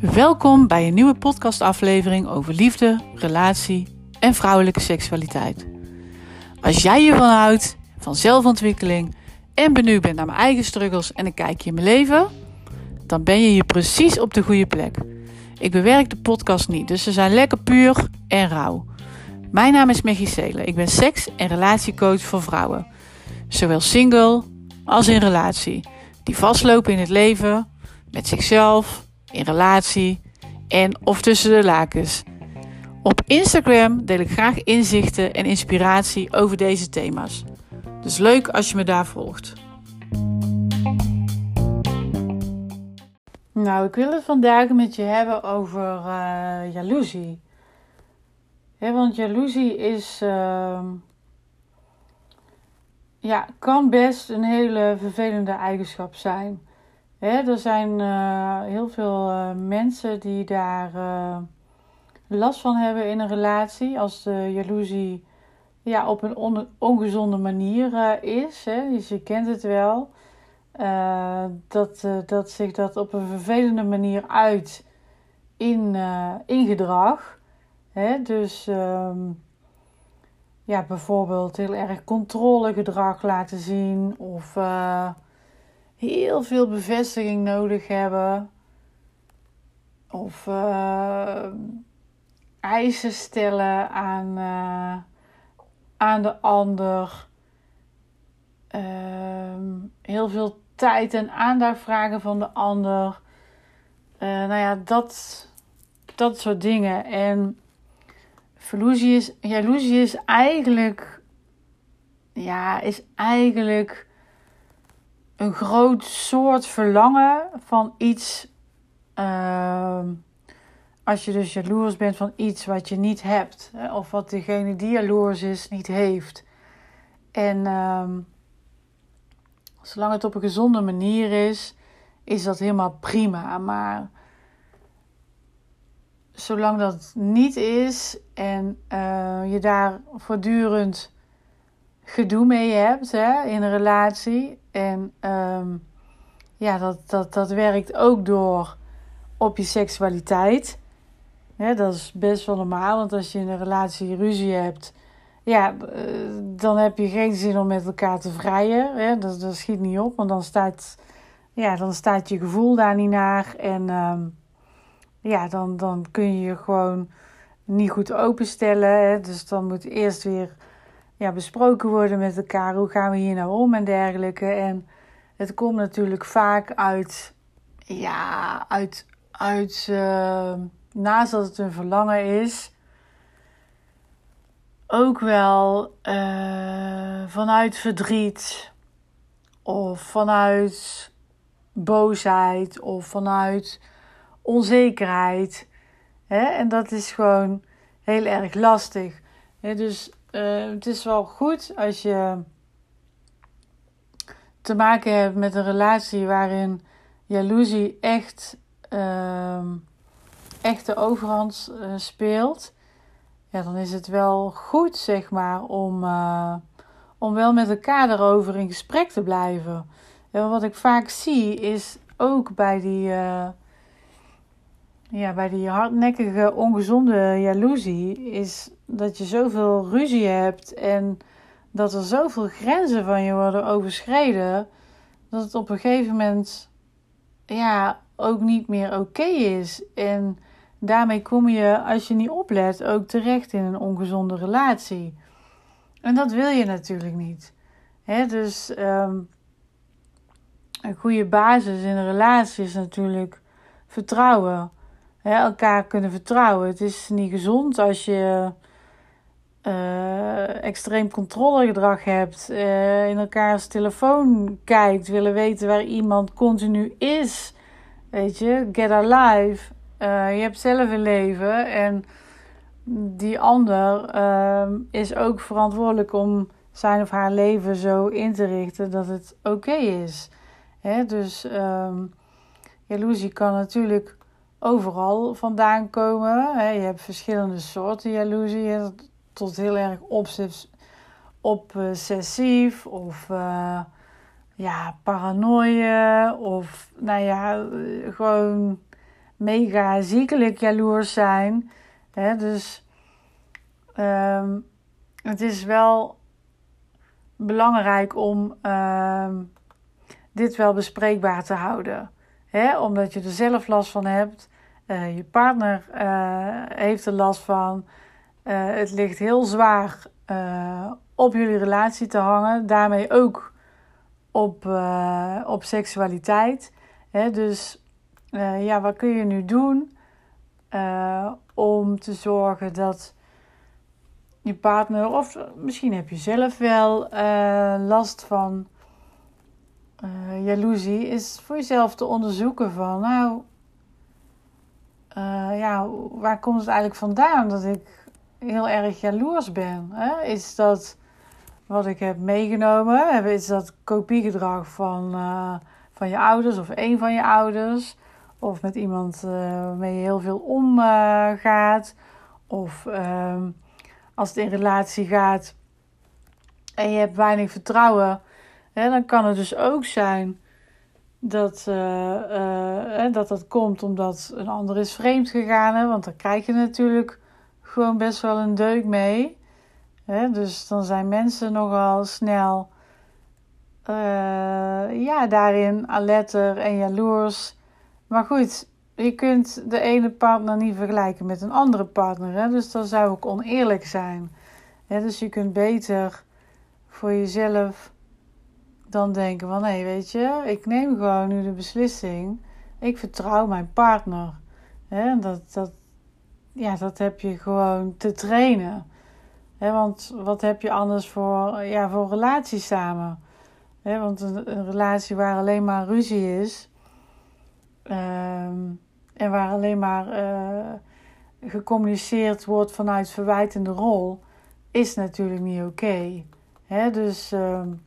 Welkom bij een nieuwe podcastaflevering over liefde, relatie en vrouwelijke seksualiteit. Als jij hiervan houdt, van zelfontwikkeling en benieuwd bent naar mijn eigen struggles en een kijkje in mijn leven, dan ben je hier precies op de goede plek. Ik bewerk de podcast niet, dus ze zijn lekker puur en rauw. Mijn naam is Maggie Seelen. Ik ben seks- en relatiecoach voor vrouwen. Zowel single als in relatie. Die vastlopen in het leven, met zichzelf, in relatie en of tussen de lakens. Op Instagram deel ik graag inzichten en inspiratie over deze thema's. Dus leuk als je me daar volgt. Nou, ik wil het vandaag met je hebben over uh, jaloezie. want jaloezie is, uh, ja, kan best een hele vervelende eigenschap zijn. er zijn uh, heel veel uh, mensen die daar last van hebben in een relatie. Als de jaloezie ja, op een on ongezonde manier is. Hè. Dus je kent het wel. Dat, dat zich dat op een vervelende manier uit in, in gedrag. Hè? Dus um, ja, bijvoorbeeld heel erg controlegedrag laten zien of heel veel bevestiging nodig hebben. Of eisen stellen aan, aan de ander. Uh, heel veel tijd en aandacht vragen van de ander. Nou ja, dat, dat soort dingen. En jaloezie is, jaloezie is eigenlijk, ja, is eigenlijk een groot soort verlangen van iets. Uh, als je dus jaloers bent van iets wat je niet hebt, of wat degene die jaloers is niet heeft. En uh, Zolang het op een gezonde manier is, is dat helemaal prima. Maar zolang dat niet is en uh, je daar voortdurend gedoe mee hebt hè, in een relatie. En um, ja, dat, dat, dat werkt ook door op je seksualiteit. Ja, dat is best wel normaal, want als je in een relatie ruzie hebt, ja, eh, dan heb je geen zin om met elkaar te vrijen. Hè? Dat, dat schiet niet op, want dan staat, ja, dan staat je gevoel daar niet naar. En um, ja, dan, dan kun je je gewoon niet goed openstellen. Hè? Dus dan moet eerst weer ja, besproken worden met elkaar. Hoe gaan we hier nou om en dergelijke. En het komt natuurlijk vaak uit, ja, uit, uit uh, naast dat het een verlangen is ook wel uh, vanuit verdriet of vanuit boosheid of vanuit onzekerheid. Hè? En dat is gewoon heel erg lastig. Dus uh, het is wel goed als je te maken hebt met een relatie waarin jaloezie echt, uh, echt de overhand uh, speelt ja, dan is het wel goed, zeg maar, om, uh, om wel met elkaar erover in gesprek te blijven. En wat ik vaak zie is ook bij die, ja, bij die hardnekkige, ongezonde jaloezie, is dat je zoveel ruzie hebt en dat er zoveel grenzen van je worden overschreden, dat het op een gegeven moment ja, ook niet meer oké is. En daarmee kom je, als je niet oplet, ook terecht in een ongezonde relatie. En dat wil je natuurlijk niet. Dus um, een goede basis in een relatie is natuurlijk vertrouwen. He, elkaar kunnen vertrouwen. Het is niet gezond als je uh, extreem controlegedrag hebt, uh, in elkaars telefoon kijkt, willen weten waar iemand continu is. Weet je, get alive. Uh, je hebt zelf een leven en die ander uh, is ook verantwoordelijk om zijn of haar leven zo in te richten dat het oké is. Hè? Dus um, jaloezie kan natuurlijk overal vandaan komen. Je hebt verschillende soorten jaloezie, tot heel erg obsessief of uh, ja, paranoia of nou ja, gewoon mega ziekelijk jaloers zijn. Dus um, het is wel belangrijk om uh, dit wel bespreekbaar te houden. Omdat je er zelf last van hebt. Uh, je partner uh, heeft er last van. Uh, het ligt heel zwaar op jullie relatie te hangen. Daarmee ook op, op seksualiteit. Dus ja, wat kun je nu doen om te zorgen dat je partner, of misschien heb je zelf wel last van uh, jaloezie, is voor jezelf te onderzoeken van, nou, uh, ja, waar komt het eigenlijk vandaan dat ik heel erg jaloers ben? Hè? Is dat wat ik heb meegenomen? Is dat kopiegedrag van, uh, van je ouders of een van je ouders? Of met iemand waarmee je heel veel omgaat? of ehm, als het in relatie gaat en je hebt weinig vertrouwen dan kan het dus ook zijn dat, uh, uh, dat dat komt omdat een ander is vreemd gegaan. Hè? Want dan krijg je natuurlijk gewoon best wel een deuk mee. Hè? Dus dan zijn mensen nogal snel uh, ja, daarin alerter en jaloers. Maar goed, je kunt de ene partner niet vergelijken met een andere partner. Hè? Dus dat zou ook oneerlijk zijn. Dus je kunt beter voor jezelf dan denken van hé, weet je, ik neem gewoon nu de beslissing. Ik vertrouw mijn partner. Hè, dat, dat, ja, dat heb je gewoon te trainen. Want wat heb je anders voor, ja, voor relatie samen? Want een, relatie waar alleen maar ruzie is um, en waar alleen maar uh, gecommuniceerd wordt vanuit verwijtende rol, is natuurlijk niet oké. Okay. Dus. Um,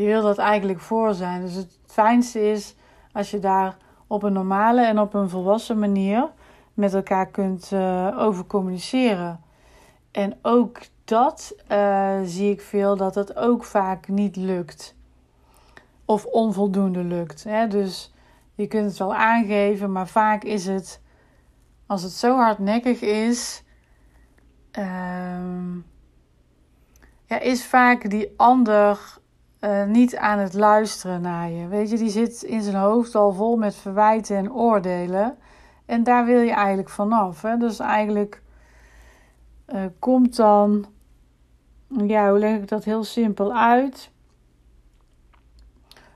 je wil dat eigenlijk voor zijn. Dus het fijnste is als je daar op een normale en op een volwassen manier met elkaar kunt uh, over communiceren. En ook dat uh, zie ik veel dat het ook vaak niet lukt. Of onvoldoende lukt. Hè? Dus je kunt het wel aangeven, maar vaak is het, als het zo hardnekkig is, uh, ja, is vaak die ander uh, niet aan het luisteren naar je. Weet je, die zit in zijn hoofd al vol met verwijten en oordelen. En daar wil je eigenlijk vanaf. Hè? Dus eigenlijk uh, komt dan, ja, hoe leg ik dat heel simpel uit?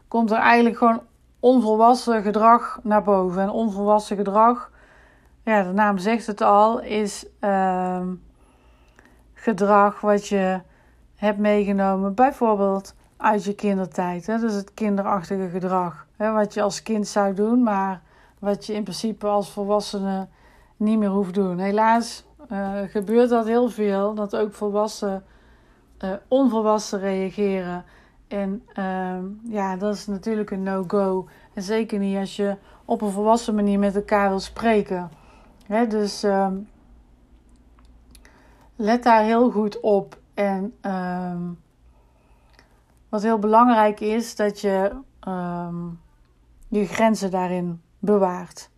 Komt er eigenlijk gewoon onvolwassen gedrag naar boven. En onvolwassen gedrag, ja, de naam zegt het al, is uh, gedrag wat je hebt meegenomen. Bijvoorbeeld uit je kindertijd. Hè? Dus het kinderachtige gedrag. Hè? Wat je als kind zou doen, maar wat je in principe als volwassene niet meer hoeft doen. Helaas uh, gebeurt dat heel veel. Dat ook volwassen uh, onvolwassen reageren. En uh, ja, dat is natuurlijk een no-go. En zeker niet als je op een volwassen manier met elkaar wil spreken. Hè? Dus ehm, let daar heel goed op. En ehm, wat heel belangrijk is, dat je um, je grenzen daarin bewaart.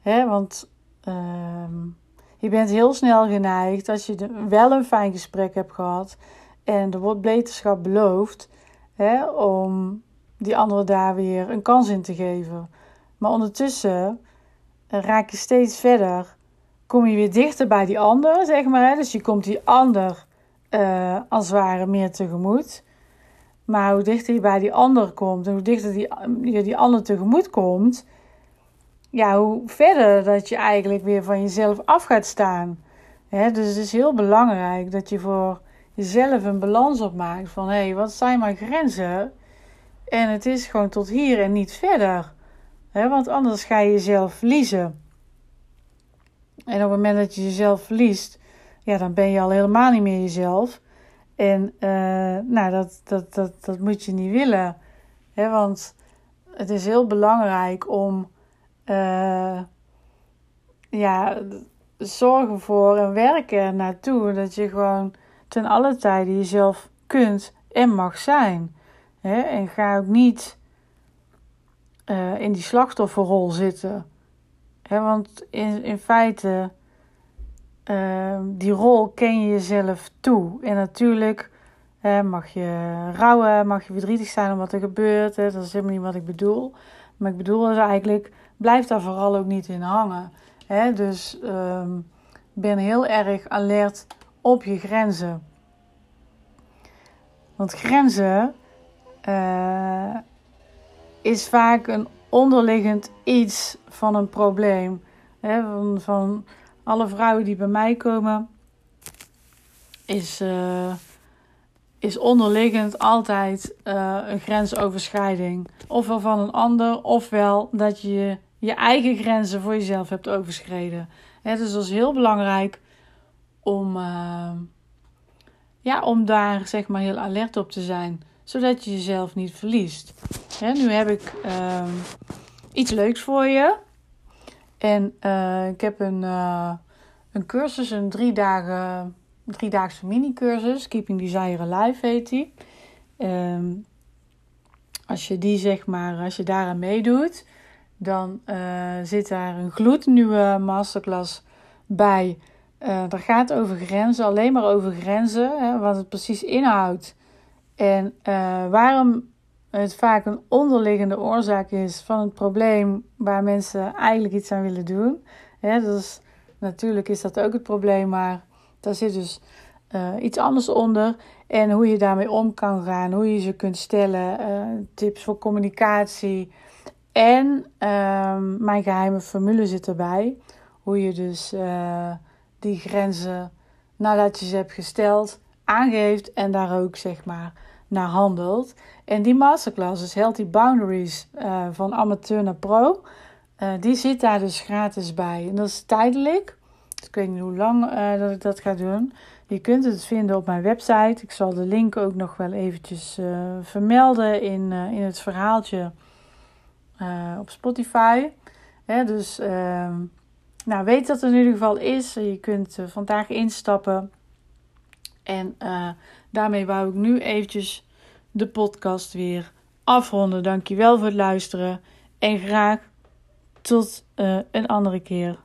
Hè? Want um, je bent heel snel geneigd, als je wel een fijn gesprek hebt gehad en er wordt beterschap beloofd, hè, om die andere daar weer een kans in te geven. Maar ondertussen raak je steeds verder, kom je weer dichter bij die ander, zeg maar. Hè? Dus je komt die ander uh, als het ware meer tegemoet. Maar hoe dichter je bij die ander komt en hoe dichter die, je die ander tegemoet komt, ja, hoe verder dat je eigenlijk weer van jezelf af gaat staan. dus het is heel belangrijk dat je voor jezelf een balans opmaakt van hé, hey, wat zijn mijn grenzen? En het is gewoon tot hier en niet verder. want anders ga je jezelf verliezen. En op het moment dat je jezelf verliest, ja, dan ben je al helemaal niet meer jezelf. En uh, nou, dat, dat, dat, dat moet je niet willen. Hè? Want het is heel belangrijk om uh, ja, zorgen voor en werken naartoe. Dat je gewoon ten alle tijde jezelf kunt en mag zijn. Hè? En ga ook niet uh, in die slachtofferrol zitten. Hè? Want in, in feite, uh, die rol ken je jezelf toe. En natuurlijk mag je rouwen, mag je verdrietig zijn om wat er gebeurt. Hè? Dat is helemaal niet wat ik bedoel. Maar ik bedoel dus eigenlijk, blijf daar vooral ook niet in hangen. Hè? Dus um, ben heel erg alert op je grenzen. Want grenzen uh, is vaak een onderliggend iets van een probleem. Hè? Van, van alle vrouwen die bij mij komen, is, uh, is onderliggend altijd uh, een grensoverschrijding. Ofwel van een ander, ofwel dat je je eigen grenzen voor jezelf hebt overschreden. Hè? Dus is heel belangrijk om, ja, om daar zeg maar heel alert op te zijn zodat je jezelf niet verliest. nu heb ik uh, iets leuks voor je. En uh, ik heb een, uh, een cursus, een drie dagen, driedaagse mini-cursus. Keeping Desire Live heet die. Um, als je die zeg maar, als je daaraan meedoet, dan uh, zit daar een gloednieuwe masterclass bij. Dat gaat over grenzen, alleen maar over grenzen. Hè, wat het precies inhoudt en waarom het vaak een onderliggende oorzaak is van het probleem waar mensen eigenlijk iets aan willen doen. Ja, dus natuurlijk is dat ook het probleem, maar daar zit dus uh, iets anders onder. En hoe je daarmee om kan gaan, hoe je ze kunt stellen, uh, tips voor communicatie. En uh, mijn geheime formule zit erbij. Hoe je dus die grenzen, nadat je ze hebt gesteld, aangeeft en daar ook zeg maar naar handelt. En die masterclass is Healthy Boundaries uh, van amateur naar pro. Uh, die zit daar dus gratis bij. En dat is tijdelijk. Dus ik weet niet hoe lang uh, dat ik dat ga doen. Je kunt het vinden op mijn website. Ik zal de link ook nog wel eventjes vermelden in, in het verhaaltje op Spotify. Dus ehm, nou, weet dat het in ieder geval is. Je kunt vandaag instappen. En daarmee wou ik nu eventjes de podcast weer afronden. Dankjewel voor het luisteren en graag tot uh, een andere keer.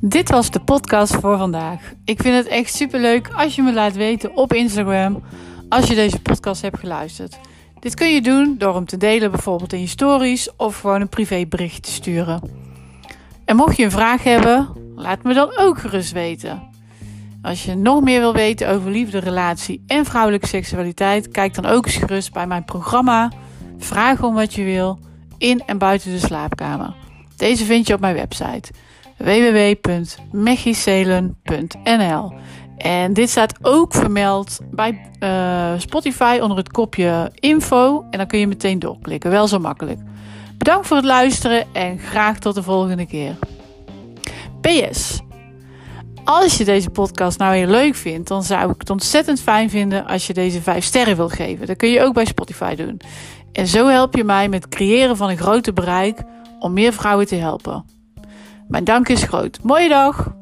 Dit was de podcast voor vandaag. Ik vind het echt super leuk als je me laat weten op Instagram als je deze podcast hebt geluisterd. Dit kun je doen door hem te delen bijvoorbeeld in je stories of gewoon een privébericht te sturen. En mocht je een vraag hebben, laat me dan ook gerust weten. Als je nog meer wil weten over liefde, relatie en vrouwelijke seksualiteit, kijk dan ook eens gerust bij mijn programma Vraag om wat je wil in en buiten de slaapkamer. Deze vind je op mijn website www.mechicelen.nl. En dit staat ook vermeld bij uh, Spotify onder het kopje info. En dan kun je meteen doorklikken. Wel zo makkelijk. Bedankt voor het luisteren en graag tot de volgende keer. PS. Als je deze podcast nou heel leuk vindt, dan zou ik het ontzettend fijn vinden als je deze 5 sterren wil geven. Dat kun je ook bij Spotify doen. En zo help je mij met het creëren van een groter bereik om meer vrouwen te helpen. Mijn dank is groot. Mooie dag!